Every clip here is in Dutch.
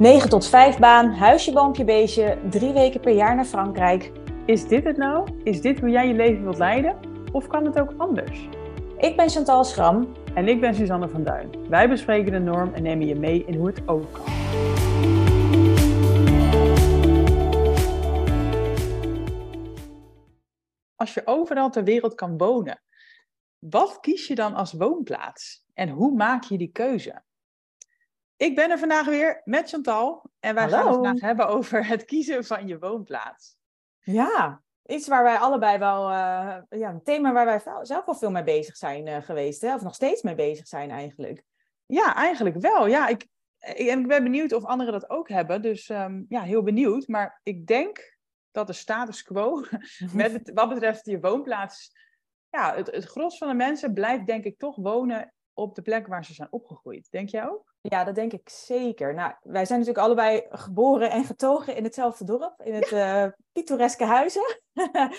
9 tot 5 baan, huisje, boompje, beestje, drie weken per jaar naar Frankrijk. Is dit het nou? Is dit hoe jij je leven wilt leiden? Of kan het ook anders? Ik ben Chantal Schram. En ik ben Suzanne van Duin. Wij bespreken de norm en nemen je mee in hoe het ook kan. Als je overal ter wereld kan wonen, wat kies je dan als woonplaats? En hoe maak je die keuze? Ik ben er vandaag weer met Chantal en wij gaan het vandaag hebben over het kiezen van je woonplaats. Ja, iets waar wij allebei wel, uh, ja, een thema waar wij zelf wel veel mee bezig zijn uh, geweest, hè? of nog steeds mee bezig zijn eigenlijk. Ja, eigenlijk wel. Ja, ik, ik, en ik ben benieuwd of anderen dat ook hebben, dus um, ja, heel benieuwd. Maar ik denk dat de status quo, met het, wat betreft je woonplaats, ja, het, het gros van de mensen blijft denk ik toch wonen op de plek waar ze zijn opgegroeid. Denk jij ook? Ja, dat denk ik zeker. Nou, wij zijn natuurlijk allebei geboren en getogen in hetzelfde dorp, in het ja. uh, pittoreske Huizen.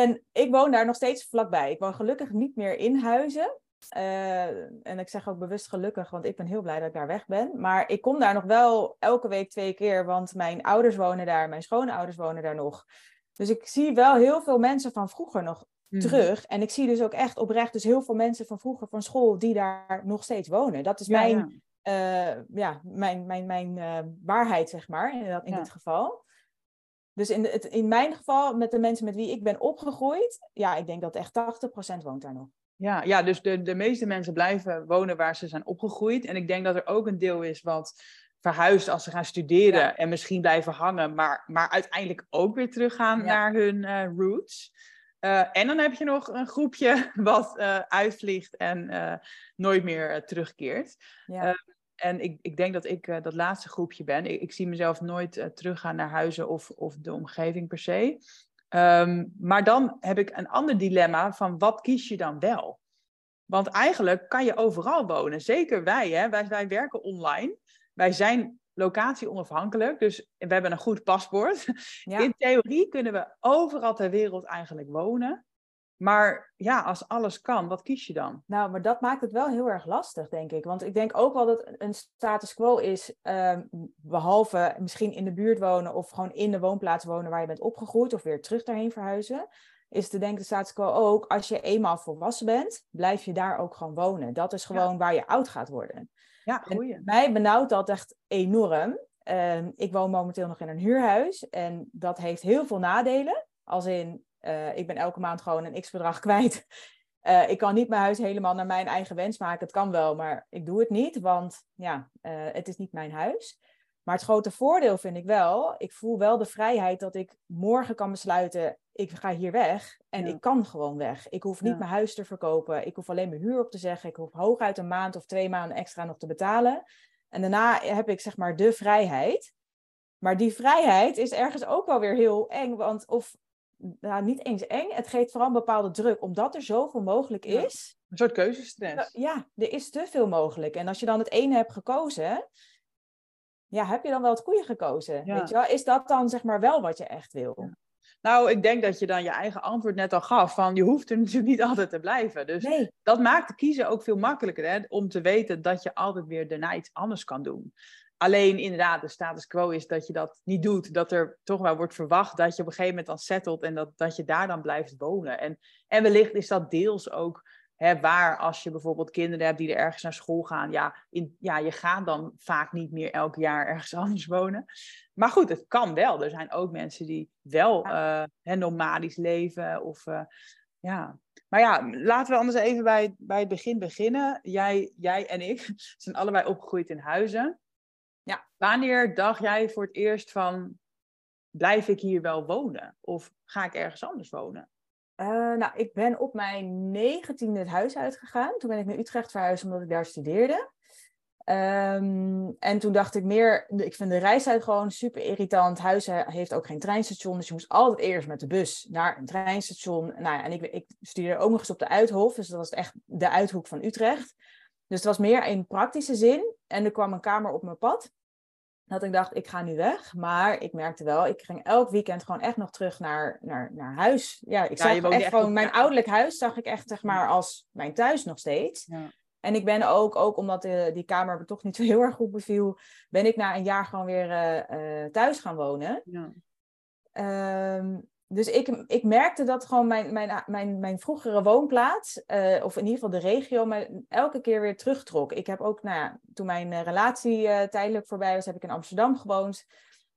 en ik woon daar nog steeds vlakbij. Ik woon gelukkig niet meer in Huizen. Uh, en ik zeg ook bewust gelukkig, want ik ben heel blij dat ik daar weg ben. Maar ik kom daar nog wel elke week twee keer, want mijn ouders wonen daar, mijn schoonouders wonen daar nog. Dus ik zie wel heel veel mensen van vroeger nog mm. terug. En ik zie dus ook echt oprecht dus heel veel mensen van vroeger van school die daar nog steeds wonen. Dat is ja, mijn, ja. Uh, ja, mijn, mijn, mijn uh, waarheid, zeg maar, in, dat, in dit geval. Dus in, het, in mijn geval, met de mensen met wie ik ben opgegroeid, ja, ik denk dat echt 80% woont daar nog. Ja, ja dus de, de meeste mensen blijven wonen waar ze zijn opgegroeid. En ik denk dat er ook een deel is wat verhuist als ze gaan studeren ja. en misschien blijven hangen, maar, maar uiteindelijk ook weer teruggaan ja. naar hun uh, roots. Uh, en dan heb je nog een groepje wat uh, uitvliegt en nooit meer terugkeert. Ja. En ik, ik denk dat ik dat laatste groepje ben. Ik, ik zie mezelf nooit teruggaan naar huizen of, of de omgeving per se. Um, maar dan heb ik een ander dilemma van wat kies je dan wel? Want eigenlijk kan je overal wonen. Zeker wij, hè? Wij, wij werken online. Wij zijn locatie onafhankelijk, dus we hebben een goed paspoort. Ja. In theorie kunnen we overal ter wereld eigenlijk wonen. Maar ja, als alles kan, wat kies je dan? Nou, maar dat maakt het wel heel erg lastig, denk ik. Want ik denk ook wel dat een status quo is, uh, behalve misschien in de buurt wonen of gewoon in de woonplaats wonen waar je bent opgegroeid of weer terug daarheen verhuizen, is te denken de status quo ook, als je eenmaal volwassen bent, blijf je daar ook gewoon wonen. Dat is gewoon ja. waar je oud gaat worden. Ja, goeie. mij benauwt dat echt enorm. Uh, ik woon momenteel nog in een huurhuis en dat heeft heel veel nadelen. Als in, uh, ik ben elke maand gewoon een x-bedrag kwijt. Uh, ik kan niet mijn huis helemaal naar mijn eigen wens maken. Het kan wel, maar ik doe het niet, want ja, uh, het is niet mijn huis. Maar het grote voordeel vind ik wel, ik voel wel de vrijheid dat ik morgen kan besluiten, ik ga hier weg en ja. ik kan gewoon weg. Ik hoef niet ja. mijn huis te verkopen, ik hoef alleen mijn huur op te zeggen, ik hoef hooguit een maand of twee maanden extra nog te betalen. En daarna heb ik zeg maar de vrijheid. Maar die vrijheid is ergens ook wel weer heel eng, want of nou, niet eens eng. Het geeft vooral een bepaalde druk, omdat er zoveel mogelijk is. Ja, een soort keuzestress. Ja, er is te veel mogelijk. En als je dan het ene hebt gekozen, ja, heb je dan wel het goede gekozen? Ja. Weet je wel? Is dat dan zeg maar wel wat je echt wil? Ja. Nou, ik denk dat je dan je eigen antwoord net al gaf. Van je hoeft er natuurlijk niet altijd te blijven. Dus nee. dat maakt kiezen ook veel makkelijker. Hè? Om te weten dat je altijd weer daarna iets anders kan doen. Alleen inderdaad, de status quo is dat je dat niet doet. Dat er toch wel wordt verwacht dat je op een gegeven moment dan settelt en dat, dat je daar dan blijft wonen. En, en wellicht is dat deels ook hè, waar als je bijvoorbeeld kinderen hebt die er ergens naar school gaan. Ja, in, ja, je gaat dan vaak niet meer elk jaar ergens anders wonen. Maar goed, het kan wel. Er zijn ook mensen die wel uh, hè, nomadisch leven of... Uh, ja, maar ja, laten we anders even bij, bij het begin beginnen. Jij, jij en ik zijn allebei opgegroeid in huizen. Ja. Wanneer dacht jij voor het eerst van, blijf ik hier wel wonen? Of ga ik ergens anders wonen? Uh, nou, ik ben op mijn negentiende het huis uitgegaan. Toen ben ik naar Utrecht verhuisd omdat ik daar studeerde. Um, en toen dacht ik meer, ik vind de reistijd gewoon super irritant. Huis heeft ook geen treinstation, dus je moest altijd eerst met de bus naar een treinstation. Nou ja, en ik, ik studeerde ook nog eens op de Uithof, dus dat was echt de uithoek van Utrecht. Dus het was meer in praktische zin. En er kwam een kamer op mijn pad dat ik dacht, ik ga nu weg. Maar ik merkte wel, ik ging elk weekend gewoon echt nog terug naar, naar, naar huis. Ja, ik ja, zag echt, echt gewoon, mijn ouderlijk huis zag ik echt zeg maar als mijn thuis nog steeds. Ja. En ik ben ook, ook omdat die kamer me toch niet zo heel erg goed beviel, ben ik na een jaar gewoon weer uh, thuis gaan wonen. Ja. Ehm, dus ik, ik merkte dat gewoon mijn, mijn, mijn, mijn vroegere woonplaats, of in ieder geval de regio, me elke keer weer terugtrok. Ik heb ook, nou ja, toen mijn relatie tijdelijk voorbij was, heb ik in Amsterdam gewoond.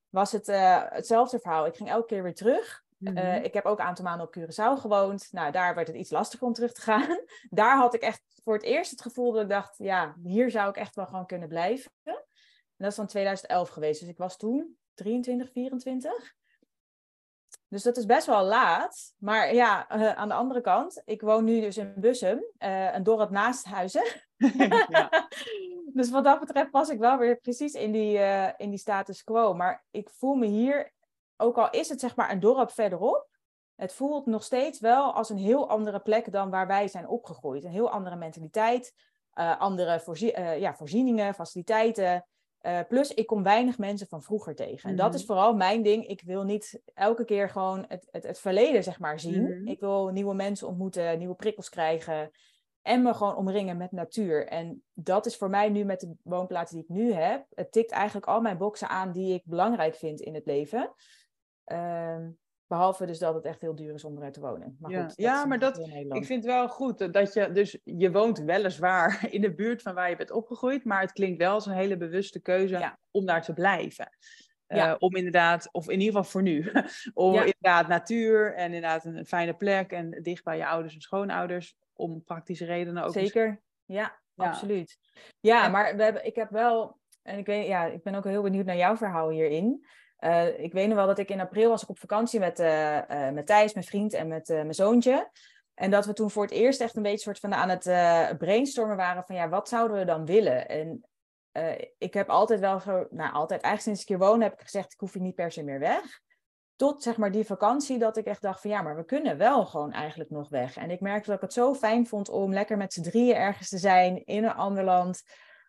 Was het hetzelfde verhaal. Ik ging elke keer weer terug. Mhm. ik heb ook een aantal maanden op Curaçao gewoond. Nou, daar werd het iets lastiger om terug te gaan. daar had ik echt voor het eerst het gevoel dat ik dacht, ja, hier zou ik echt wel gewoon kunnen blijven. En dat is dan 2011 geweest. Dus ik was toen 23, 24. Dus dat is best wel laat. Maar ja, uh, aan de andere kant, ik woon nu dus in Bussum, uh, een dorp naast Huizen. ja. dus wat dat betreft was ik wel weer precies in die, uh, in die status quo. Maar ik voel me hier, ook al is het zeg maar een dorp verderop, het voelt nog steeds wel als een heel andere plek dan waar wij zijn opgegroeid. Een heel andere mentaliteit, andere voorzie ja, voorzieningen, faciliteiten. Uh, plus, ik kom weinig mensen van vroeger tegen. En dat mhm. is vooral mijn ding. Ik wil niet elke keer gewoon het, het, het verleden, zeg maar, zien. Mhm. Ik wil nieuwe mensen ontmoeten, nieuwe prikkels krijgen. En me gewoon omringen met natuur. En dat is voor mij nu met de woonplaats die ik nu heb. Het tikt eigenlijk al mijn boxen aan die ik belangrijk vind in het leven. Uh, Behalve dus dat het echt heel duur is om eruit te wonen. Maar ja, goed, ja maar dat, ik vind wel goed dat je, dus je woont weliswaar in de buurt van waar je bent opgegroeid, maar het klinkt wel als een hele bewuste keuze om daar te blijven. Uh, om inderdaad, of in ieder geval voor nu, om inderdaad natuur en inderdaad een fijne plek en dicht bij je ouders en schoonouders, om praktische redenen ook. Zeker, ja, absoluut. Ja, maar we hebben, ik heb wel, en ik, weet, ja, ik ben ook heel benieuwd naar jouw verhaal hierin. Uh, ik weet nog wel dat ik in april was ik op vakantie met, uh, uh, met Thijs, mijn vriend, en met mijn zoontje. En dat we toen voor het eerst echt een beetje soort van aan het brainstormen waren van ja, wat zouden we dan willen? En ik heb altijd wel zo, nou altijd, eigenlijk sinds ik hier woon heb ik gezegd, ik hoef hier niet per se meer weg. Tot zeg maar die vakantie dat ik echt dacht van ja, maar we kunnen wel gewoon eigenlijk nog weg. En ik merkte dat ik het zo fijn vond om lekker met z'n drieën ergens te zijn in een ander land.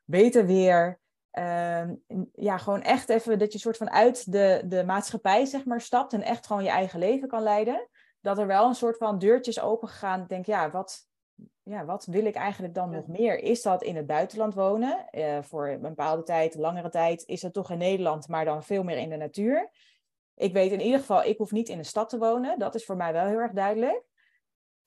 Beter weer. Ehm, ja, gewoon echt even dat je soort van uit de, de maatschappij zeg maar stapt en echt gewoon je eigen leven kan leiden. Dat er wel een soort van deurtjes open gegaan. Denk, ja, wat, ja, wat wil ik eigenlijk dan nog meer? Is dat in het buitenland wonen? Uh, voor een bepaalde tijd, langere tijd, is het toch in Nederland, maar dan veel meer in de natuur. Ik weet in ieder geval, ik hoef niet in de stad te wonen. Dat is voor mij wel heel erg duidelijk.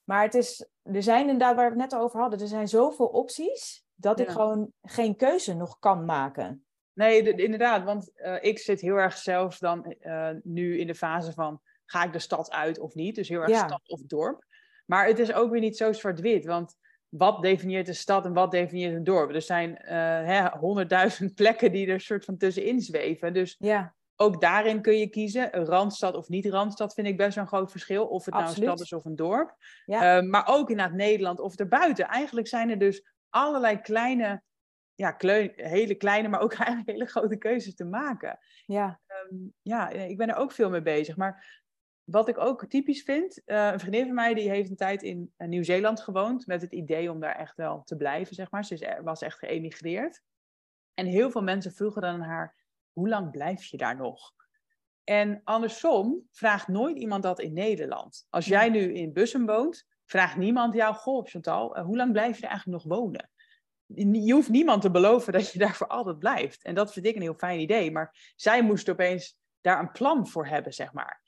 Maar het is, er zijn inderdaad, waar we het net over hadden, er zijn zoveel opties dat ik gewoon geen keuze nog kan maken. Nee, inderdaad, want uh, ik zit heel erg zelf dan uh, nu in de fase van ga ik de stad uit of niet? Dus heel erg stad of dorp. Maar het is ook weer niet zo zwart-wit, want wat definieert een stad en wat definieert een dorp? Er zijn uh, honderdduizend plekken die er soort van tussenin zweven. Dus ja. ook daarin kun je kiezen. Een randstad of niet randstad vind ik best wel een groot verschil. Of het nou een stad is of een dorp. Ja. maar ook inderdaad Nederland of erbuiten. Eigenlijk zijn er dus allerlei kleine, ja, hele kleine, maar ook eigenlijk hele grote keuzes te maken. Ja. Um, ja, ik ben er ook veel mee bezig. Maar wat ik ook typisch vind, uh, een vriendin van mij die heeft een tijd in uh, Nieuw-Zeeland gewoond met het idee om daar echt wel te blijven, zeg maar. Ze is, was echt geëmigreerd. En heel veel mensen vroegen dan aan haar, hoe lang blijf je daar nog? En andersom vraagt nooit iemand dat in Nederland. Als jij nu in Bussum woont, vraagt niemand jou, goh Chantal, uh, hoe lang blijf je eigenlijk nog wonen? Je hoeft niemand te beloven dat je daar voor altijd blijft. En dat vind ik een heel fijn idee. Maar zij moest opeens daar een plan voor hebben, zeg maar.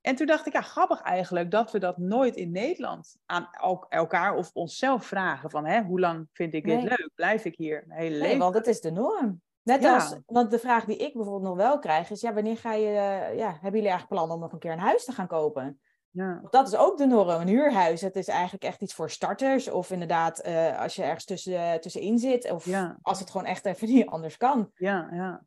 En toen dacht ik, ja, grappig eigenlijk dat we dat nooit in Nederland aan elkaar of onszelf vragen. Van, hè, hoe lang vind ik dit leuk? Blijf ik hier mijn hele nee, leven? want dat is de norm. Net als, want de vraag die ik bijvoorbeeld nog wel krijg is, ja, wanneer ga je, ja, hebben jullie eigenlijk plannen om nog een keer een huis te gaan kopen? Ja. Dat is ook de norm. Een huurhuis, het is eigenlijk echt iets voor starters. Of inderdaad, uh, als je ergens tussen, tussenin zit. Of als het gewoon echt even niet anders kan. Ja, ja.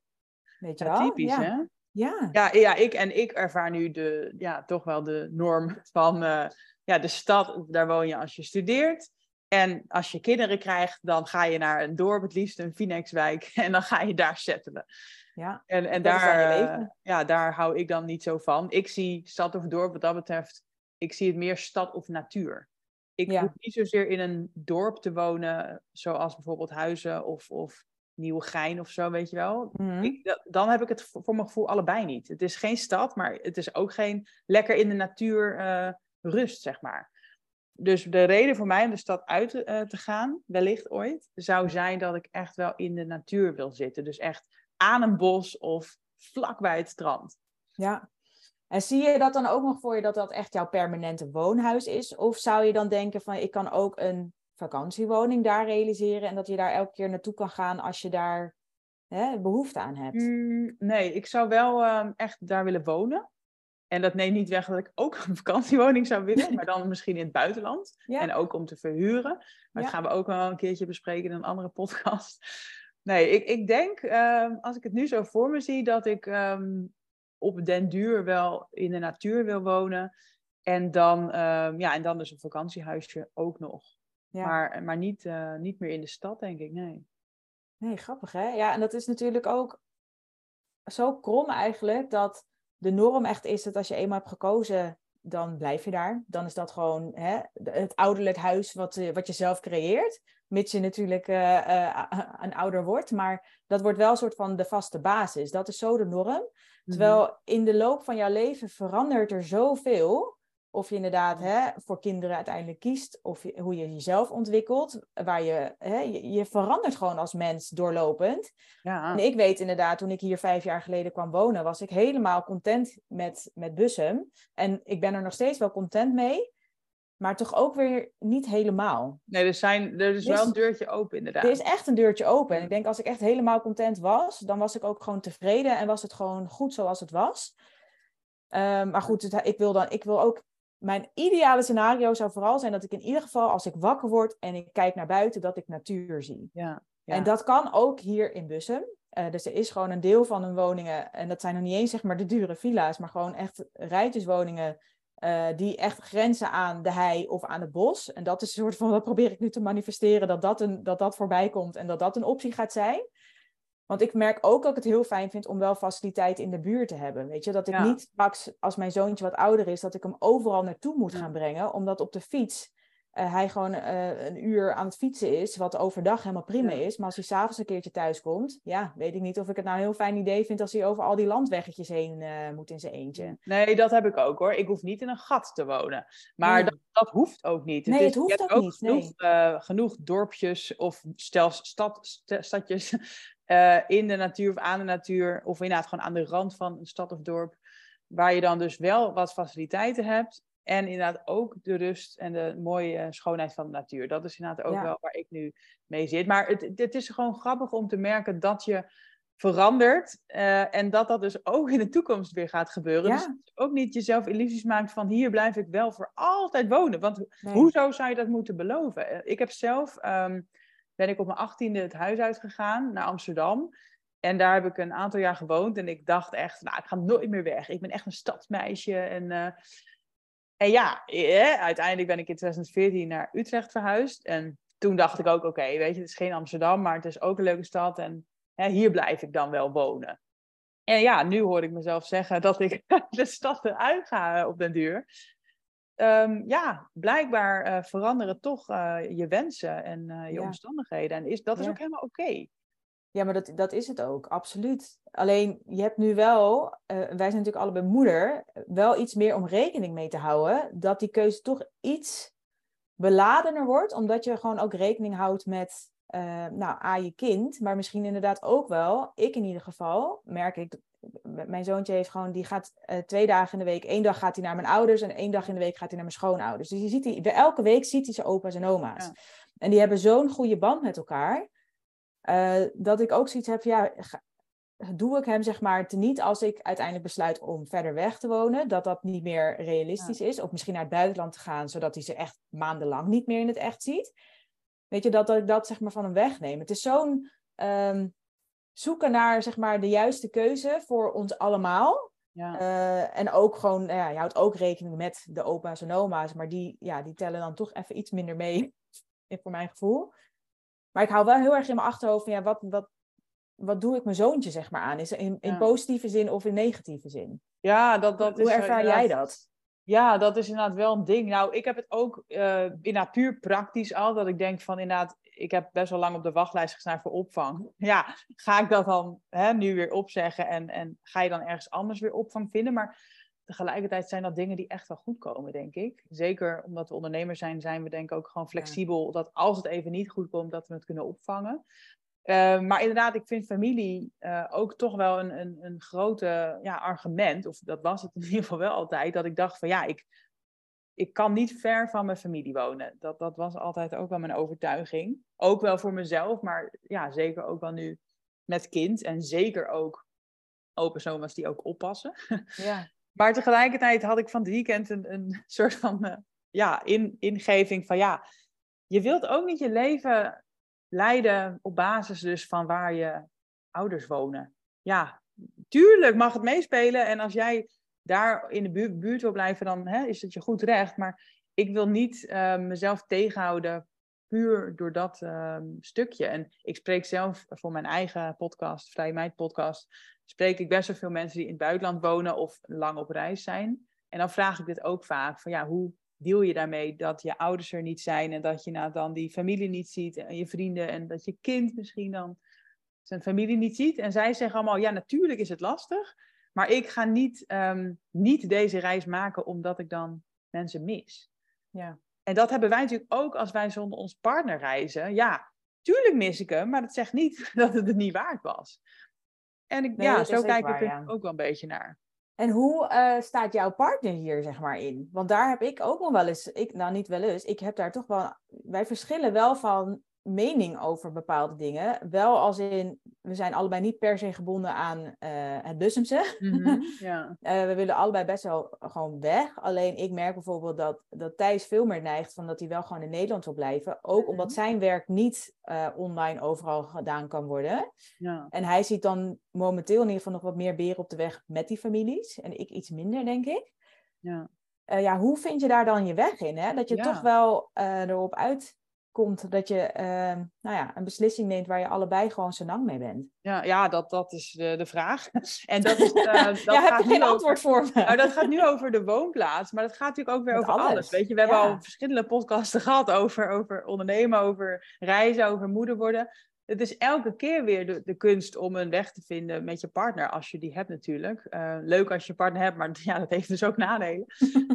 Weet je wel? Typisch, hè? Ja. Ja, ja ik, en ik ervaar nu de, ja, toch wel de norm van uh, ja, de stad. Daar woon je als je studeert. En als je kinderen krijgt, dan ga je naar een dorp, het liefst een Phoenixwijk. En dan ga je daar settelen. Ja, en, en daar, uh, ja, daar hou ik dan niet zo van. Ik zie stad of dorp wat dat betreft, ik zie het meer stad of natuur. Ik ja. hoef niet zozeer in een dorp te wonen, zoals bijvoorbeeld Huizen of, of Nieuwegein of zo, weet je wel. Mm ik, dan heb ik het voor mijn gevoel allebei niet. Het is geen stad, maar het is ook geen lekker in de natuur uh, rust, zeg maar. dus de reden voor mij om de stad uit eh, te gaan, wellicht ooit, zou zijn dat ik echt wel in de natuur wil zitten. Dus echt aan een bos of vlak bij het strand. Ja. En zie je dat dan ook nog voor je dat dat echt jouw permanente woonhuis is? Of zou je dan denken van ik kan ook een vakantiewoning daar realiseren en dat je daar elke keer naartoe kan gaan als je daar hè, behoefte aan hebt? Mm, nee, ik zou wel ehm, echt daar willen wonen. En dat neemt niet weg dat ik ook een vakantiewoning zou willen, maar dan misschien in het buitenland. En ook om te verhuren. Maar dat gaan we ook wel een keertje bespreken in een andere podcast. Nee, ik, ik denk, ehm, als ik het nu zo voor me zie, dat ik ehm, op den duur wel in de natuur wil wonen. En dan, ja, en dan dus een vakantiehuisje ook nog. Maar, maar niet, eh, niet meer in de stad, denk ik, nee. Nee, grappig hè? Ja, en dat is natuurlijk ook zo krom eigenlijk dat de norm echt is dat als je eenmaal hebt gekozen, dan blijf je daar. Dan is dat gewoon hè, het ouderlijk huis wat, eh, wat je zelf creëert. Mits je natuurlijk uh, een ouder wordt. Maar dat wordt wel een soort van de vaste basis. Dat is zo de norm. Mhm. Terwijl in de loop van jouw leven verandert er zoveel. Of je inderdaad hè, voor kinderen uiteindelijk kiest, of hoe je jezelf ontwikkelt. Waar je, hè, je, verandert gewoon als mens doorlopend. Ja. En ik weet inderdaad, toen ik hier vijf jaar geleden kwam wonen, was ik helemaal content met, met Bussum. En ik ben er nog steeds wel content mee. Maar toch ook weer niet helemaal. Nee, er, zijn, er is wel een deurtje open, inderdaad. Er is echt een deurtje open. En ik denk, als ik echt helemaal content was, dan was ik ook gewoon tevreden en was het gewoon goed zoals het was. Um, maar goed, ik, wil dan, ik wil ook mijn ideale scenario zou vooral zijn dat ik in ieder geval, als ik wakker word en ik kijk naar buiten, dat ik natuur zie. Ja, En dat kan ook hier in Bussum. Uh, dus er is gewoon een deel van hun woningen, en dat zijn nog niet eens zeg maar de dure villa's, maar gewoon echt rijtjeswoningen uh, die echt grenzen aan de hei of aan het bos. En dat is een soort van, dat probeer ik nu te manifesteren, dat dat, een, dat, dat voorbij komt en dat dat een optie gaat zijn. Want ik merk ook dat ik het heel fijn vind om wel faciliteit in de buurt te hebben. Weet je, dat ik niet straks, als mijn zoontje wat ouder is, dat ik hem overal naartoe moet gaan brengen. Omdat op de fiets uh, hij gewoon uh, een uur aan het fietsen is, wat overdag helemaal prima is. Maar als hij s'avonds een keertje thuis komt, ja, weet ik niet of ik het nou een heel fijn idee vind als hij over al die landweggetjes heen uh, moet in zijn eentje. Nee, dat heb ik ook hoor. Ik hoef niet in een gat te wonen. Maar dat, dat, hoeft ook niet. Nee, het, het hoeft ook, ook, niet. Genoeg, nee. genoeg dorpjes of stel stad, stadjes uh, in de natuur of aan de natuur, of inderdaad gewoon aan de rand van een stad of dorp, waar je dan dus wel wat faciliteiten hebt. En inderdaad ook de rust en de mooie schoonheid van de natuur. Dat is inderdaad ook wel waar ik nu mee zit. Maar het, het is gewoon grappig om te merken dat je verandert. Uh, en dat dat dus ook in de toekomst weer gaat gebeuren. Ja. Dus ook niet jezelf illusies maakt van hier blijf ik wel voor altijd wonen. Want hoezo zou je dat moeten beloven? Ik heb zelf um, ben ik op mijn achttiende het huis uitgegaan naar Amsterdam. En daar heb ik een aantal jaar gewoond. En ik dacht echt, nou, ik ga nooit meer weg. Ik ben echt een stadsmeisje. En, uh, en ja, eh, uiteindelijk ben ik in 2014 naar Utrecht verhuisd. En toen dacht ik ook, oké, weet je, het is geen Amsterdam, maar het is ook een leuke stad. En hè, hier blijf ik dan wel wonen. En ja, nu hoor ik mezelf zeggen dat ik de stad eruit ga op den duur. Um, ja, blijkbaar uh, veranderen toch uh, je wensen en uh, je ja. omstandigheden. En is, dat is ja. ook helemaal oké. Okay. Ja, maar dat, dat is het ook, absoluut. Alleen, je hebt nu wel, wij zijn natuurlijk allebei moeder, wel iets meer om rekening mee te houden. Dat die keuze toch iets beladener wordt, omdat je gewoon ook rekening houdt met, nou, A, je kind, maar misschien inderdaad ook wel, ik in ieder geval, merk ik mijn zoontje heeft gewoon, die gaat uh, twee dagen in de week, één dag gaat hij naar mijn ouders en één dag in de week gaat hij naar mijn schoonouders. Dus je ziet hij, elke week ziet hij zijn opa's en oma's. Ja. En die hebben zo'n goede band met elkaar, uh, dat ik ook zoiets heb, ja, ga, doe ik hem zeg maar niet als ik uiteindelijk besluit om verder weg te wonen, dat dat niet meer realistisch ja. is. Of misschien naar het buitenland te gaan, zodat hij ze echt maandenlang niet meer in het echt ziet. Weet je, dat, dat ik dat zeg maar van hem wegneem. Het is zo'n... Um, zoeken naar zeg maar, de juiste keuze voor ons allemaal. Ja. Uh, en ook gewoon, nou ja, je houdt ook rekening met de opa's en oma's, maar die, ja, die tellen dan toch even iets minder mee, voor mijn gevoel. Maar ik hou wel heel erg in mijn achterhoofd van, ja, wat, wat, wat doe ik mijn zoontje zeg maar aan? Is in, in ja. positieve zin of in negatieve zin? Ja, dat, dat Hoe ervaar jij dat? Ja, dat is inderdaad wel een ding. Nou, ik heb het ook uh, inderdaad puur praktisch al, dat ik denk van inderdaad, ik heb best wel lang op de wachtlijst gestaan voor opvang. Ja, ga ik dat dan hè, nu weer opzeggen en, en ga je dan ergens anders weer opvang vinden? Maar tegelijkertijd zijn dat dingen die echt wel goed komen, denk ik. Zeker omdat we ondernemers zijn, zijn we denk ik ook gewoon flexibel. Dat als het even niet goed komt, dat we het kunnen opvangen. Uh, maar inderdaad, ik vind familie uh, ook toch wel een, een, een grote ja, argument. Of dat was het in ieder geval wel altijd. Dat ik dacht van ja, ik, ik kan niet ver van mijn familie wonen. Dat, dat was altijd ook wel mijn overtuiging. Ook wel voor mezelf, maar ja, zeker ook wel nu met kind. En zeker ook open die ook oppassen. Ja. maar tegelijkertijd had ik van het weekend een, een soort van uh, ja, in, ingeving van ja, je wilt ook niet je leven leiden op basis dus van waar je ouders wonen. Ja, tuurlijk mag het meespelen. En als jij daar in de buurt, buurt wil blijven, dan hè, is het je goed recht. Maar ik wil niet uh, mezelf tegenhouden puur door dat uh, stukje. En ik spreek zelf voor mijn eigen podcast, Vrije Meid podcast, spreek ik best wel veel mensen die in het buitenland wonen of lang op reis zijn. En dan vraag ik dit ook vaak, van ja, hoe deal je daarmee dat je ouders er niet zijn en dat je nou dan die familie niet ziet en je vrienden en dat je kind misschien dan zijn familie niet ziet. En zij zeggen allemaal, ja, natuurlijk is het lastig, maar ik ga niet, um, niet deze reis maken omdat ik dan mensen mis. Ja. En dat hebben wij natuurlijk ook als wij zonder ons partner reizen. Ja, tuurlijk mis ik hem, maar dat zegt niet dat het het niet waard was. En ik, ja, zo kijk ik er ook wel een beetje naar. En hoe uh, staat jouw partner hier, zeg maar, in? Want daar heb ik ook nog wel eens, ik, nou niet wel eens, ik heb daar toch wel, wij verschillen wel van mening over bepaalde dingen. Wel als in, we zijn allebei niet per se gebonden aan uh, het Bussumse. Mm ja. uh, we willen allebei best wel gewoon weg. Alleen ik merk bijvoorbeeld dat, dat Thijs veel meer neigt van dat hij wel gewoon in Nederland wil blijven. Ook mm omdat zijn werk niet uh, online overal gedaan kan worden. En hij ziet dan momenteel in ieder geval nog wat meer beren op de weg met die families. En ik iets minder, denk ik. Ja. ja, hoe vind je daar dan je weg in? Hè? Dat je toch wel erop uit komt dat je uh, nou ja, een beslissing neemt waar je allebei gewoon lang mee bent? Ja, ja dat, dat is de, de vraag. En dat is, uh, dat ja, heb je geen antwoord voor me? Nou, dat gaat nu over de woonplaats, maar dat gaat natuurlijk ook weer over alles. Weet je, we hebben al verschillende podcasten gehad over, over ondernemen, over reizen, over moeder worden. Het is elke keer weer de, de kunst om een weg te vinden met je partner, als je die hebt natuurlijk. Uh, leuk als je partner hebt, maar ja, dat heeft dus ook nadelen.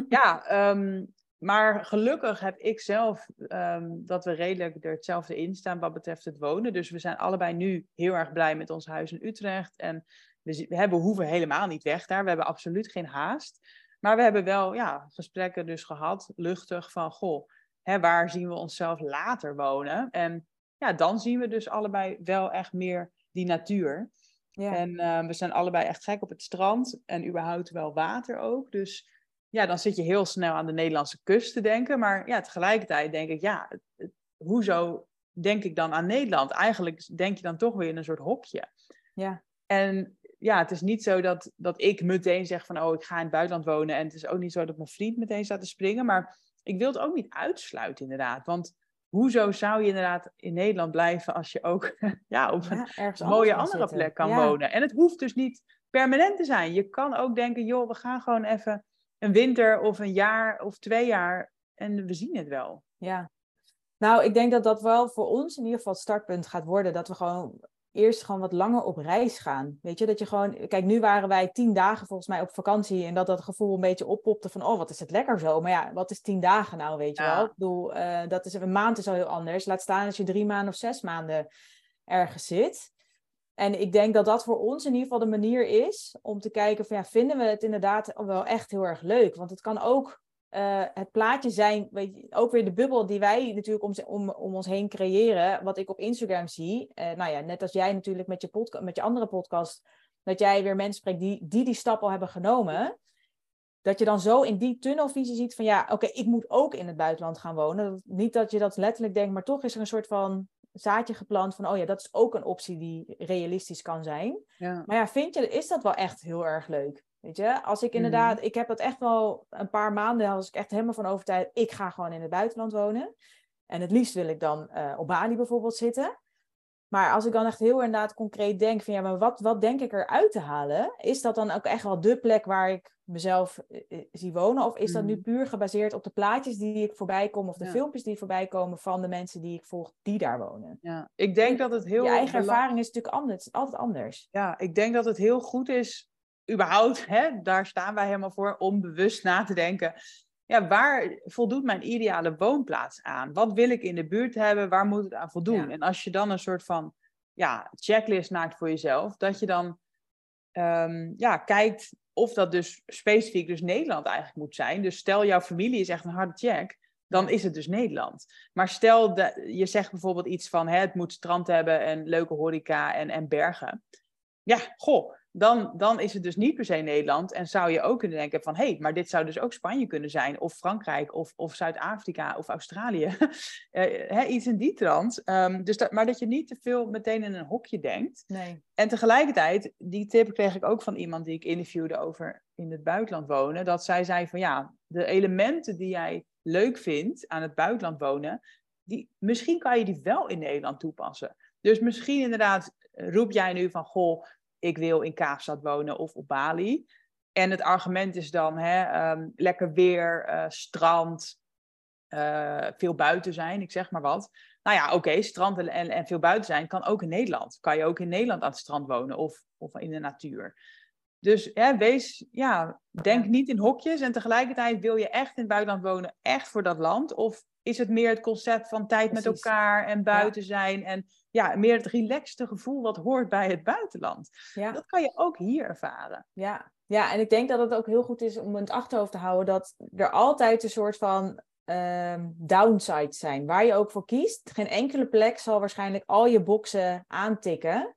ja, um, maar gelukkig heb ik zelf um, dat we redelijk er hetzelfde in staan wat betreft het wonen. Dus we zijn allebei nu heel erg blij met ons huis in Utrecht. En we, we hebben, hoeven helemaal niet weg daar. We hebben absoluut geen haast. Maar we hebben wel ja, gesprekken dus gehad, luchtig, van goh, hè, waar zien we onszelf later wonen? En ja, dan zien we dus allebei wel echt meer die natuur. Ja. En uh, we zijn allebei echt gek op het strand en überhaupt wel water ook. Dus ja, dan zit je heel snel aan de Nederlandse kust te denken. Maar ja, tegelijkertijd denk ik, ja, hoezo denk ik dan aan Nederland? Eigenlijk denk je dan toch weer in een soort hokje. Ja. En ja, het is niet zo dat, dat ik meteen zeg van, oh, ik ga in het buitenland wonen. En het is ook niet zo dat mijn vriend meteen staat te springen. Maar ik wil het ook niet uitsluiten, inderdaad. Want hoezo zou je inderdaad in Nederland blijven als je ook ja, op een mooie andere plek kan wonen? En het hoeft dus niet permanent te zijn. Je kan ook denken, joh, we gaan gewoon even een winter of een jaar of twee jaar en we zien het wel. Ja, nou, ik denk dat dat wel voor ons in ieder geval het startpunt gaat worden. Dat we gewoon eerst gewoon wat langer op reis gaan. Weet je, dat je gewoon... Kijk, nu waren wij tien dagen volgens mij op vakantie... en dat dat gevoel een beetje oppopte van... oh, wat is het lekker zo. Maar ja, wat is tien dagen nou, weet je wel? Ik bedoel, uh, dat is, een maand is al heel anders. Laat staan als je drie maanden of zes maanden ergens zit. En ik denk dat dat voor ons in ieder geval de manier is om te kijken van ja, vinden we het inderdaad wel echt heel erg leuk? Want het kan ook uh, het plaatje zijn, weet je, ook weer de bubbel die wij natuurlijk om, om, om ons heen creëren, wat ik op Instagram zie. Uh, nou ja, net als jij natuurlijk met je, podcast, met je andere podcast, dat jij weer mensen spreekt die, die die stap al hebben genomen. Dat je dan zo in die tunnelvisie ziet van ja, oké, ik moet ook in het buitenland gaan wonen. Niet dat je dat letterlijk denkt, maar toch is er een soort van zaadje geplant van, oh ja, dat is ook een optie die realistisch kan zijn. Ja. Maar ja, vind je, is dat wel echt heel erg leuk? Weet je, als ik inderdaad, mhm. ik heb dat echt wel een paar maanden, als ik echt helemaal van overtuigd, ik ga gewoon in het buitenland wonen. En het liefst wil ik dan uh, op Bali bijvoorbeeld zitten. Maar als ik dan echt heel inderdaad concreet denk van ja, maar wat, wat denk ik eruit te halen? Is dat dan ook echt wel de plek waar ik mezelf uh, zie wonen? Of is dat nu mm. puur gebaseerd op de plaatjes die ik voorbij kom of de filmpjes die voorbij komen van de mensen die ik volg die daar wonen? Ja, ik denk dat het heel. Je eigen ervaring is natuurlijk anders, altijd anders. Ja, ik denk dat het heel goed is überhaupt, hè, daar staan wij helemaal voor, om bewust na te denken. Ja, waar voldoet mijn ideale woonplaats aan? Wat wil ik in de buurt hebben? Waar moet het aan voldoen? En als je dan een soort van ja, checklist maakt voor jezelf, dat je dan um, ja, kijkt of dat dus specifiek dus Nederland eigenlijk moet zijn. Dus stel jouw familie is echt een harde check, dan is het dus Nederland. Maar stel dat je zegt bijvoorbeeld iets van hè, het moet strand hebben en leuke horeca en, en bergen. Ja, goh, dan, dan is het dus niet per se Nederland. En zou je ook kunnen denken van, hé, hey, maar dit zou dus ook Spanje kunnen zijn, of Frankrijk, of, of Zuid-Afrika, of Australië. uh, iets in die trant. Um, dus dat, maar dat je niet te veel meteen in een hokje denkt. Nee. En tegelijkertijd, die tip kreeg ik ook van iemand die ik interviewde over in het buitenland wonen, dat zij zei van, ja, de elementen die jij leuk vindt aan het buitenland wonen, die, misschien kan je die wel in Nederland toepassen. Dus misschien inderdaad roep jij nu van, goh, ik wil in Kaapstad wonen of op Bali. En het argument is dan hè, ehm, lekker weer, uh, strand, uh, veel buiten zijn, ik zeg maar wat. Nou ja, oké, strand en, en, veel buiten zijn kan ook in Nederland. Kan je ook in Nederland aan het strand wonen of, of in de natuur. Dus hè, wees, ja, denk niet in hokjes en tegelijkertijd wil je echt in het buitenland wonen, echt voor dat land? Of is het meer het concept van tijd met elkaar en buiten zijn en ja, meer het relaxte gevoel wat hoort bij het buitenland. Ja. Dat kan je ook hier ervaren. Ja. ja, en ik denk dat het ook heel goed is om in het achterhoofd te houden dat er altijd een soort van um, downsides zijn. Waar je ook voor kiest, geen enkele plek zal waarschijnlijk al je boxen aantikken.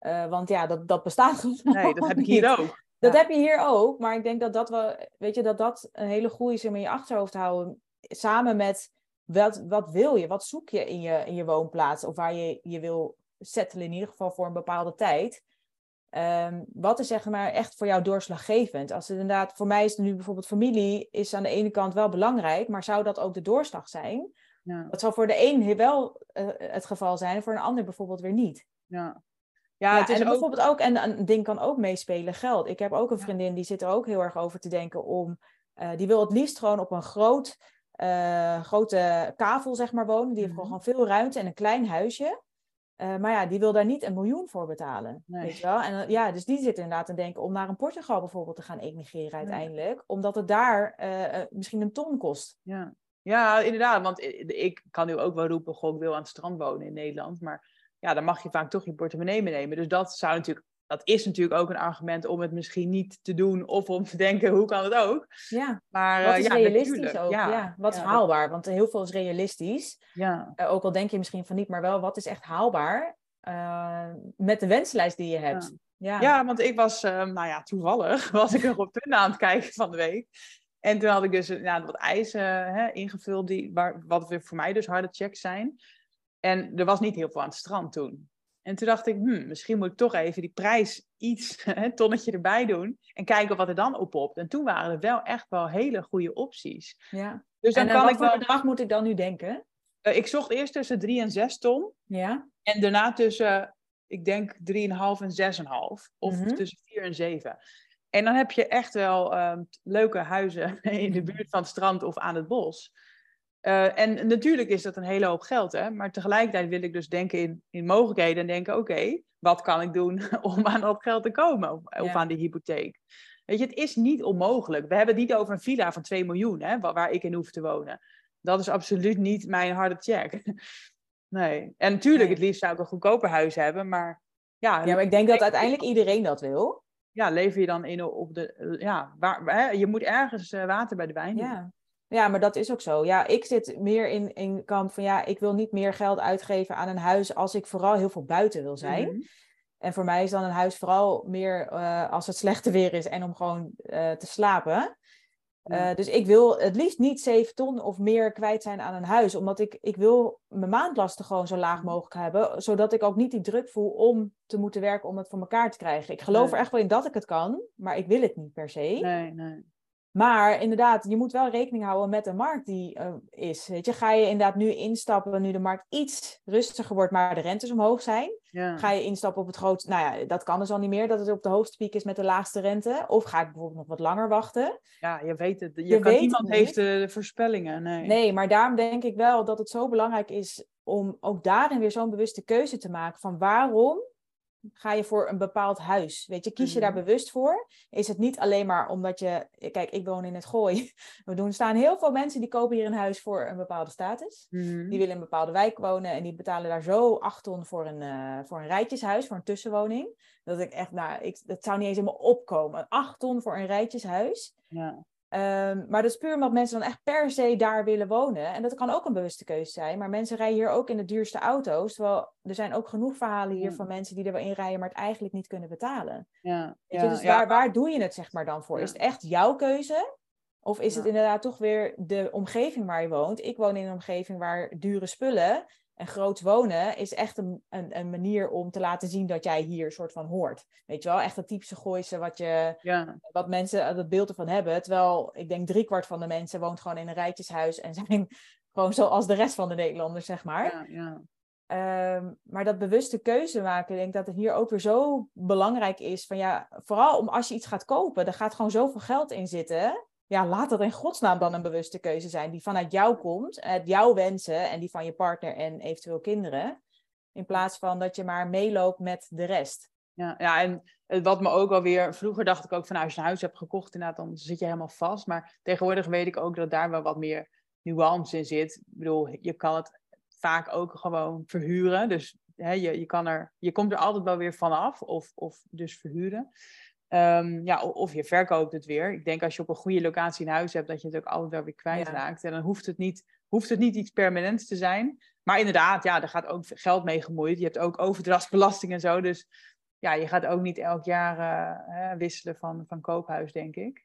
Uh, want ja, dat, dat bestaat gewoon. Nee, dat heb ik hier ook. Dat heb je hier ook, maar ik denk dat dat wel, weet je, dat dat een hele goede is om in je achterhoofd te houden. Samen met wat, wat wil je? Wat zoek je in je, in je woonplaats? Of waar je je wil settelen, in ieder geval voor een bepaalde tijd. Um, wat is zeg maar echt voor jou doorslaggevend? Als het inderdaad, voor mij is het nu bijvoorbeeld familie, is aan de ene kant wel belangrijk, maar zou dat ook de doorslag zijn? Ja. Dat zal voor de een wel uh, het geval zijn, voor een ander bijvoorbeeld weer niet. Ja. Ja, het is en ook... bijvoorbeeld ook, en een ding kan ook meespelen, geld. Ik heb ook een vriendin die zit er ook heel erg over te denken om, uh, die wil het liefst gewoon op een groot uh, grote kavel, zeg maar, wonen. Die heeft mhm. gewoon veel ruimte en een klein huisje. Uh, maar ja, die wil daar niet een miljoen voor betalen. Nee. Weet je wel? En uh, ja, dus die zit inderdaad te denken om naar een Portugal bijvoorbeeld te gaan emigreren uiteindelijk. Omdat het daar misschien een ton kost. Ja. ja, inderdaad. Want ik kan nu ook wel roepen, goh, ik wil aan het strand wonen in Nederland. Maar ja, dan mag je vaak toch je portemonnee meenemen. Dus dat zou natuurlijk dat is natuurlijk ook een argument om het misschien niet te doen of om te denken hoe kan het ook. Ja, maar wat is ja, realistisch ook? Ja, wat is haalbaar? Want heel veel is realistisch. Ja. Uh, ook al denk je misschien van niet, maar wel wat is echt haalbaar uh, met de wenslijst die je hebt. Ja, ja. want ik was, uh, nou ja, toevallig was ik nog op Tunda aan het kijken van de week. En toen had ik dus wat eisen hè, ingevuld, die, waar, wat weer voor mij dus harde checks zijn. En er was niet heel veel aan het strand toen. En toen dacht ik, hmm, misschien moet ik toch even die prijs iets, een tonnetje erbij doen. En kijken wat er dan op op. En toen waren er wel echt wel hele goede opties. Ja. Dus dan en kan ik wel... bedrag moet ik dan nu denken? Uh, ik zocht eerst tussen 3 en 6 ton. Ja. En daarna tussen, ik denk 3,5 en 6,5. Of mm -hmm. tussen 4 en 7. En dan heb je echt wel um, leuke huizen in de buurt van het strand of aan het bos. Uh, en natuurlijk is dat een hele hoop geld, hè? maar tegelijkertijd wil ik dus denken in, in mogelijkheden en denken: oké, wat kan ik doen om aan dat geld te komen of, ja. of, aan die hypotheek? Weet je, het is niet onmogelijk. We hebben het niet over een villa van 2 miljoen, hè, waar ik in hoef te wonen. Dat is absoluut niet mijn harde check. Nee. En natuurlijk, nee. het liefst zou ik een goedkoper huis hebben, maar ja. Ja, maar ik denk dat uiteindelijk iedereen dat wil. Ja, lever je dan in op de. Ja, waar, hè, je moet ergens uh, water bij de wijn doen. Ja. Ja, maar dat is ook zo. Ja, ik zit meer in, in kamp van ja, ik wil niet meer geld uitgeven aan een huis als ik vooral heel veel buiten wil zijn. Mm -hmm. En voor mij is dan een huis vooral meer uh, als het slechte weer is en om gewoon uh, te slapen. Uh, dus ik wil het liefst niet 7 ton of meer kwijt zijn aan een huis. Omdat ik, ik wil mijn maandlasten gewoon zo laag mogelijk hebben. Zodat ik ook niet die druk voel om te moeten werken om het voor elkaar te krijgen. Ik geloof nee. er echt wel in dat ik het kan. Maar ik wil het niet per se. Nee, nee. Maar inderdaad, je moet wel rekening houden met de markt die uh, is. Weet je, ga je inderdaad nu instappen, nu de markt iets rustiger wordt, maar de rentes omhoog zijn? Ja. Ga je instappen op het grootste, nou ja, dat kan dus al niet meer, dat het op de hoogste piek is met de laagste rente. Of ga ik bijvoorbeeld nog wat langer wachten? Ja, je weet het. Je, je kan, weet niemand het heeft de voorspellingen. Nee. nee, maar daarom denk ik wel dat het zo belangrijk is om ook daarin weer zo'n bewuste keuze te maken van waarom ga je voor een bepaald huis? Weet je, kies je daar Mhm. bewust voor? Is het niet alleen maar omdat je... Kijk, ik woon in het Gooi. We doen, er staan heel veel mensen die kopen hier een huis voor een bepaalde status. Mhm. Die willen in een bepaalde wijk wonen en die betalen daar zo acht ton voor een, eh, voor een rijtjeshuis, voor een tussenwoning. Dat ik echt, nou, ik, dat zou niet eens in me opkomen. Acht ton voor een rijtjeshuis. Ja. Ehm, maar dat is puur omdat mensen dan echt per se daar willen wonen. En dat kan ook een bewuste keuze zijn. Maar mensen rijden hier ook in de duurste auto's. Terwijl er zijn ook genoeg verhalen hier Ja. van mensen die er wel in rijden, maar het eigenlijk niet kunnen betalen. Ja. Dus waar, waar doe je het zeg maar dan voor? Is het echt jouw keuze? Of is het inderdaad toch weer de omgeving waar je woont? Ik woon in een omgeving waar dure spullen en groot wonen is echt een, een, een manier om te laten zien dat jij hier soort van hoort. Weet je wel, echt dat typische gooise wat, je, Ja. wat mensen eh, dat beeld ervan hebben. Terwijl ik denk driekwart van de mensen woont gewoon in een rijtjeshuis en zijn gewoon zoals de rest van de Nederlanders, zeg maar. Ja. Ja. Ehm, maar dat bewuste keuze maken, ik denk dat het hier ook weer zo belangrijk is. Van ja, vooral om als je iets gaat kopen, er gaat gewoon zoveel geld in zitten. Ja, laat dat in godsnaam dan een bewuste keuze zijn die vanuit jou komt, jouw wensen en die van je partner en eventueel kinderen. In plaats van dat je maar meeloopt met de rest. Ja, ja, en eh, wat me ook wel weer... Vroeger dacht ik ook van, nou, als je een huis hebt gekocht, inderdaad, dan zit je helemaal vast. Maar tegenwoordig weet ik ook dat daar wel wat meer nuance in zit. Ik bedoel, je kan het vaak ook gewoon verhuren. Dus hè, je, je, kan er, je komt er altijd wel weer vanaf, of, of dus verhuren. Ehm, ja, of je verkoopt het weer. Ik denk als je op een goede locatie een huis hebt, dat je het ook altijd wel weer kwijtraakt. En dan hoeft het, niet, hoeft het niet iets permanents te zijn. Maar inderdaad, ja, er gaat ook geld mee gemoeid. Je hebt ook overdrachtsbelasting en zo. Dus ja, je gaat ook niet elk jaar eh, hè, wisselen van, van koophuis, denk ik.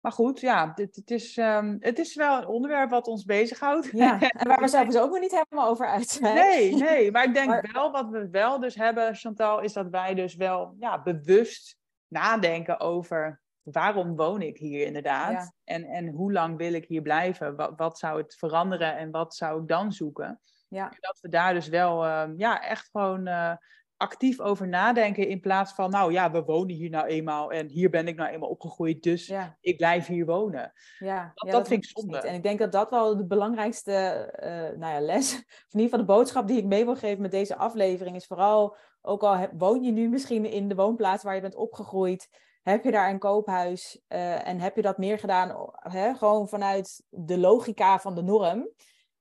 Maar goed, ja, dit, het, is, ehm, het is wel een onderwerp wat ons bezighoudt. Ja, en waar we zelf dus ook nog niet helemaal over uit zijn. Nee, nee, maar ik denk Maar- wel, wat we wel dus hebben, Chantal, is dat wij dus wel ja, bewust nadenken over waarom woon ik hier inderdaad? Ja. En, en hoe lang wil ik hier blijven? Wat, wat zou het veranderen en wat zou ik dan zoeken? Ja. Dat we daar dus wel ehm, ja, echt gewoon eh, actief over nadenken in plaats van, nou ja, we wonen hier nou eenmaal en hier ben ik nou eenmaal opgegroeid, dus Ja, ik blijf hier wonen. ja. Dat- ja, dat vind ik dus zonde. niet. En ik denk dat dat wel de belangrijkste eh, nou ja, les, of in ieder geval de boodschap die ik mee wil geven met deze aflevering, is vooral, ook al heb- woon je nu misschien in de woonplaats waar je bent opgegroeid, heb je daar een koophuis eh, en heb je dat meer gedaan, hè, gewoon vanuit de logica van de norm.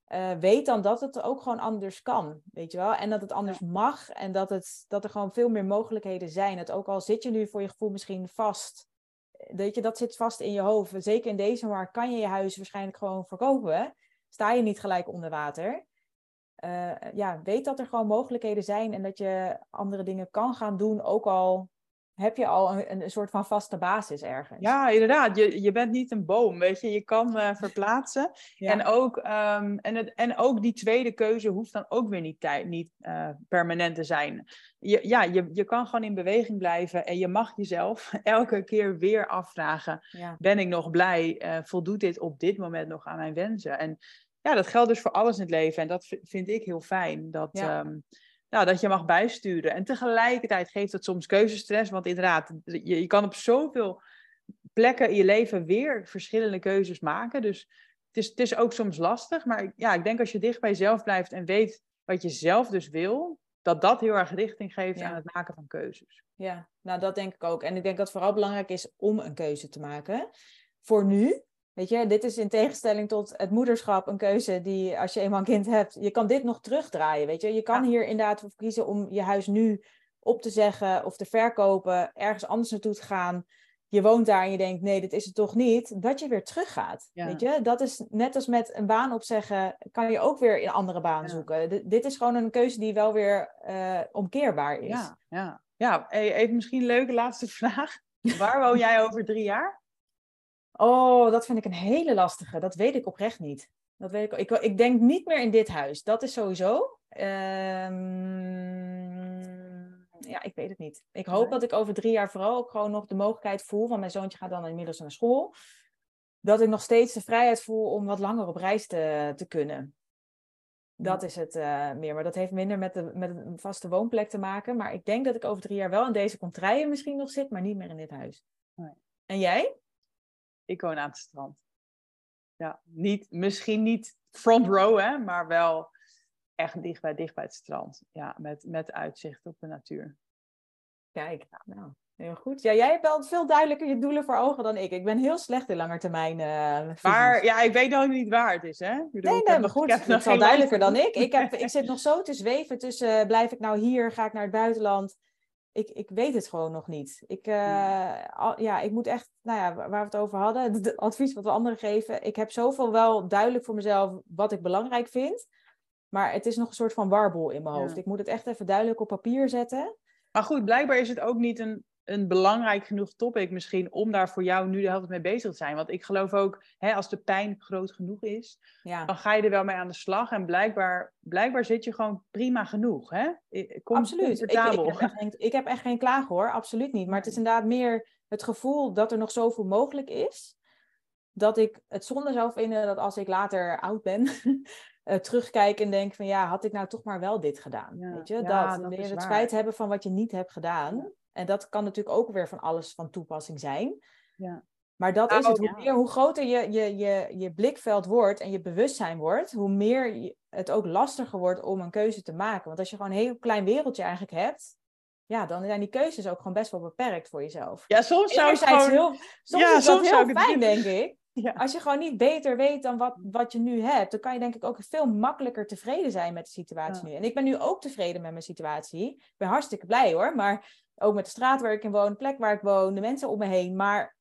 eh, weet dan dat het ook gewoon anders kan, weet je wel? En dat het anders mag en dat, het, dat er gewoon veel meer mogelijkheden zijn. Dat ook al zit je nu voor je gevoel misschien vast, weet je, dat zit vast in je hoofd. Zeker in deze markt kan je je huis waarschijnlijk gewoon verkopen. Sta je niet gelijk onder water. Eh, ja, weet dat er gewoon mogelijkheden zijn en dat je andere dingen kan gaan doen, ook al heb je al een, een soort van vaste basis ergens. Ja, inderdaad. Je, je bent niet een boom, weet je. Je kan eh, verplaatsen. Ja. En, ook, ehm, en, het, en ook die tweede keuze hoeft dan ook weer niet, tij- niet eh, permanent te zijn. Je, ja, je, je kan gewoon in beweging blijven en je mag jezelf elke keer weer afvragen: ja. ben ik nog blij? Voldoet dit op dit moment nog aan mijn wensen? En ja, dat geldt dus voor alles in het leven. En dat vind ik heel fijn. Dat, Ja. ehm, nou, dat je mag bijsturen. En tegelijkertijd geeft het soms keuzestress. Want inderdaad, je, je kan op zoveel plekken in je leven weer verschillende keuzes maken. Dus het is, het is ook soms lastig. Maar ja, ik denk als je dicht bij jezelf blijft en weet wat je zelf dus wil, dat dat heel erg richting geeft Ja. aan het maken van keuzes. Ja, nou dat denk ik ook. En ik denk dat het vooral belangrijk is om een keuze te maken. Voor nu, weet je, dit is in tegenstelling tot het moederschap een keuze die, als je eenmaal een kind hebt, je kan dit nog terugdraaien, weet je. Je kan Ja. hier inderdaad voor kiezen om je huis nu op te zeggen of te verkopen, ergens anders naartoe te gaan. Je woont daar en je denkt, nee, dit is het toch niet. Dat je weer teruggaat, Ja. weet je. Dat is net als met een baan opzeggen, kan je ook weer een andere baan Ja. zoeken. D- dit is gewoon een keuze die wel weer eh, omkeerbaar is. Ja, ja. ja even misschien een leuke laatste vraag. Waar woon jij over drie jaar? Oh, dat vind ik een hele lastige. Dat weet ik oprecht niet. Dat weet ik, ik, ik denk niet meer in dit huis. Dat is sowieso. Ehm, ja, ik weet het niet. Ik hoop Nee. dat ik over drie jaar vooral ook gewoon nog de mogelijkheid voel. Want mijn zoontje gaat dan inmiddels naar school. Dat ik nog steeds de vrijheid voel om wat langer op reis te, te kunnen. Dat is het eh, meer. Maar dat heeft minder met, de, met een vaste woonplek te maken. Maar ik denk dat ik over drie jaar wel in deze contraien misschien nog zit, maar niet meer in dit huis. Nee. En jij? Ik woon aan het strand. Ja, niet, misschien niet front row, hè, maar wel echt dicht bij, dicht bij het strand. Ja, met, met uitzicht op de natuur. Kijk, nou, heel goed. Ja, jij hebt wel veel duidelijker je doelen voor ogen dan ik. Ik ben heel slecht in langetermijn uh, Maar ja, ik weet nog niet waar het is, hè? Ik bedoel, nee, nee, maar goed, het is wel duidelijker dan ik. Ik, heb, ik zit nog zo te zweven tussen, uh, blijf ik nou hier, ga ik naar het buitenland? Ik, ik weet het gewoon nog niet. Ik, uh, al, ja, ik moet echt, nou ja, waar we het over hadden, het advies wat we anderen geven. Ik heb zoveel wel duidelijk voor mezelf wat ik belangrijk vind. Maar het is nog een soort van warbel in mijn hoofd. Ik moet het echt even duidelijk op papier zetten. Maar goed, blijkbaar is het ook niet een, een belangrijk genoeg topic misschien om daar voor jou nu de helft mee bezig te zijn. Want ik geloof ook, hè, als de pijn groot genoeg is, ja. dan ga je er wel mee aan de slag. En blijkbaar, blijkbaar zit je gewoon prima genoeg. Hè? Absoluut. Ik, ik, heb geen, ik, heb echt geen klagen hoor, absoluut niet. Maar het is inderdaad meer het gevoel dat er nog zoveel mogelijk is. Dat ik het zonde zou vinden dat als ik later oud ben, uh, terugkijk en denk van ja, had ik nou toch maar wel dit gedaan? Weet je, dat. dat het spijt hebben van wat je niet hebt gedaan. En dat kan natuurlijk ook weer van alles van toepassing zijn. Ja. Maar dat is het. Hoe, meer, hoe groter je, je, je, je blikveld wordt en je bewustzijn wordt, hoe meer het ook lastiger wordt om een keuze te maken. Want als je gewoon een heel klein wereldje eigenlijk hebt, ja, dan zijn die keuzes ook gewoon best wel beperkt voor jezelf. Ja, soms zou het gewoon... Heel, soms ja, is dat soms heel fijn, denk ik. Ja. Als je gewoon niet beter weet dan wat, wat je nu hebt, dan kan je denk ik ook veel makkelijker tevreden zijn met de situatie nu. En ik ben nu ook tevreden met mijn situatie. Ik ben hartstikke blij hoor, maar ook met de straat waar ik in woon, de plek waar ik woon, de mensen om me heen. Maar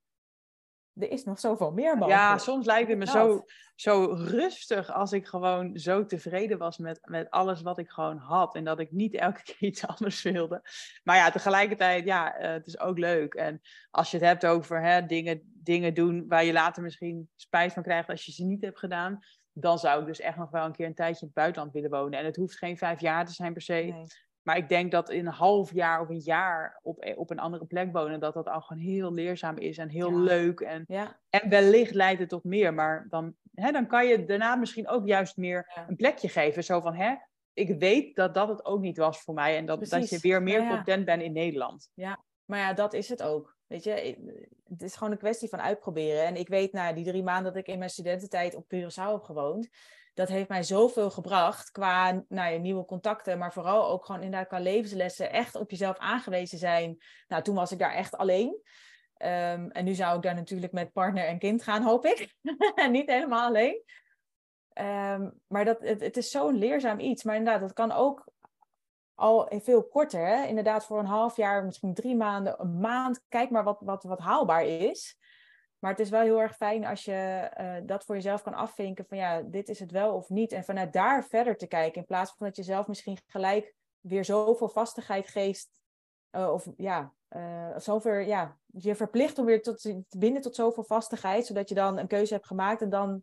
er is nog zoveel meer mogelijk. Ja, soms lijkt het me zo, zo rustig als ik gewoon zo tevreden was met, met alles wat ik gewoon had. En dat ik niet elke keer iets anders wilde. Maar ja, tegelijkertijd, ja, uh, het is ook leuk. En als je het hebt over hè, dingen, dingen doen waar je later misschien spijt van krijgt als je ze niet hebt gedaan. Dan zou ik dus echt nog wel een keer een tijdje in het buitenland willen wonen. En het hoeft geen vijf jaar te zijn per se. Nee. Maar ik denk dat in een half jaar of een jaar op, e, op een andere plek wonen, dat dat al gewoon heel leerzaam is en heel leuk. En, ja. en wellicht leidt het tot meer. Maar dan, hè, dan kan je daarna misschien ook juist meer een plekje geven. Zo van, hè, ik weet dat dat het ook niet was voor mij. En dat, dat je weer meer content bent in Nederland. Ja, maar ja, dat is het ook. Weet je, het is gewoon een kwestie van uitproberen. En ik weet, na die drie maanden dat ik in mijn studententijd op Curaçao heb gewoond, dat heeft mij zoveel gebracht qua nou, ja, nieuwe contacten, maar vooral ook gewoon inderdaad qua levenslessen. Echt op jezelf aangewezen zijn. Nou, toen was ik daar echt alleen. Ehm, en nu zou ik daar natuurlijk met partner en kind gaan, hoop ik. niet helemaal alleen. Ehm, maar dat, het, is zo'n leerzaam iets. Maar inderdaad, dat kan ook al veel korter. Inderdaad, voor een half jaar, misschien drie maanden, een maand. Kijk maar wat, wat, wat haalbaar is. Maar het is wel heel erg fijn als je uh, dat voor jezelf kan afvinken van ja, dit is het wel of niet. En vanuit daar verder te kijken. In plaats van dat je zelf misschien gelijk weer zoveel vastigheid geeft. Uh, of ja, uh, zoveel, ja, je verplicht om weer tot, te binden tot zoveel vastigheid. Zodat je dan een keuze hebt gemaakt en dan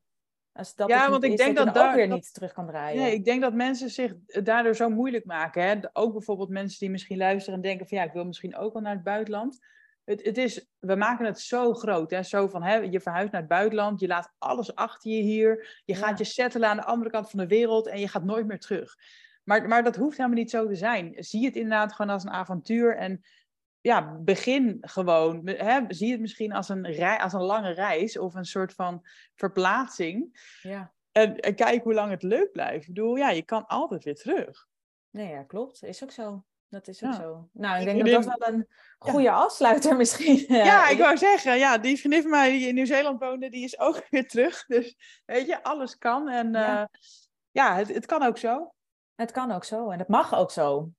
als dat ja, want ik denk dat, dat ook weer niet terug kan draaien. Nee, ik denk dat mensen zich daardoor zo moeilijk maken. Hè? Ook bijvoorbeeld mensen die misschien luisteren en denken van ja, ik wil misschien ook wel naar het buitenland het, het is, we maken het zo groot. Hè? Zo van, hè, je verhuist naar het buitenland, je laat alles achter je hier. Je gaat je settelen aan de andere kant van de wereld en je gaat nooit meer terug. Maar, maar dat hoeft helemaal niet zo te zijn. Zie het inderdaad gewoon als een avontuur. En ja, begin gewoon. Hè, zie het misschien als een, rei, als een lange reis of een soort van verplaatsing. Ja. En, en kijk hoe lang het leuk blijft. Ik bedoel, ja, je kan altijd weer terug. Nee, ja, klopt. Is ook zo. Dat is ook zo. Nou, ik denk dat dat wel een goede afsluiter misschien Ja, ik wou zeggen, ja, die vriendin van mij die in Nieuw-Zeeland woonde, die is ook weer terug. Dus weet je, alles kan. En ja, uh, ja het, het kan ook zo. Het kan ook zo en het mag ook zo.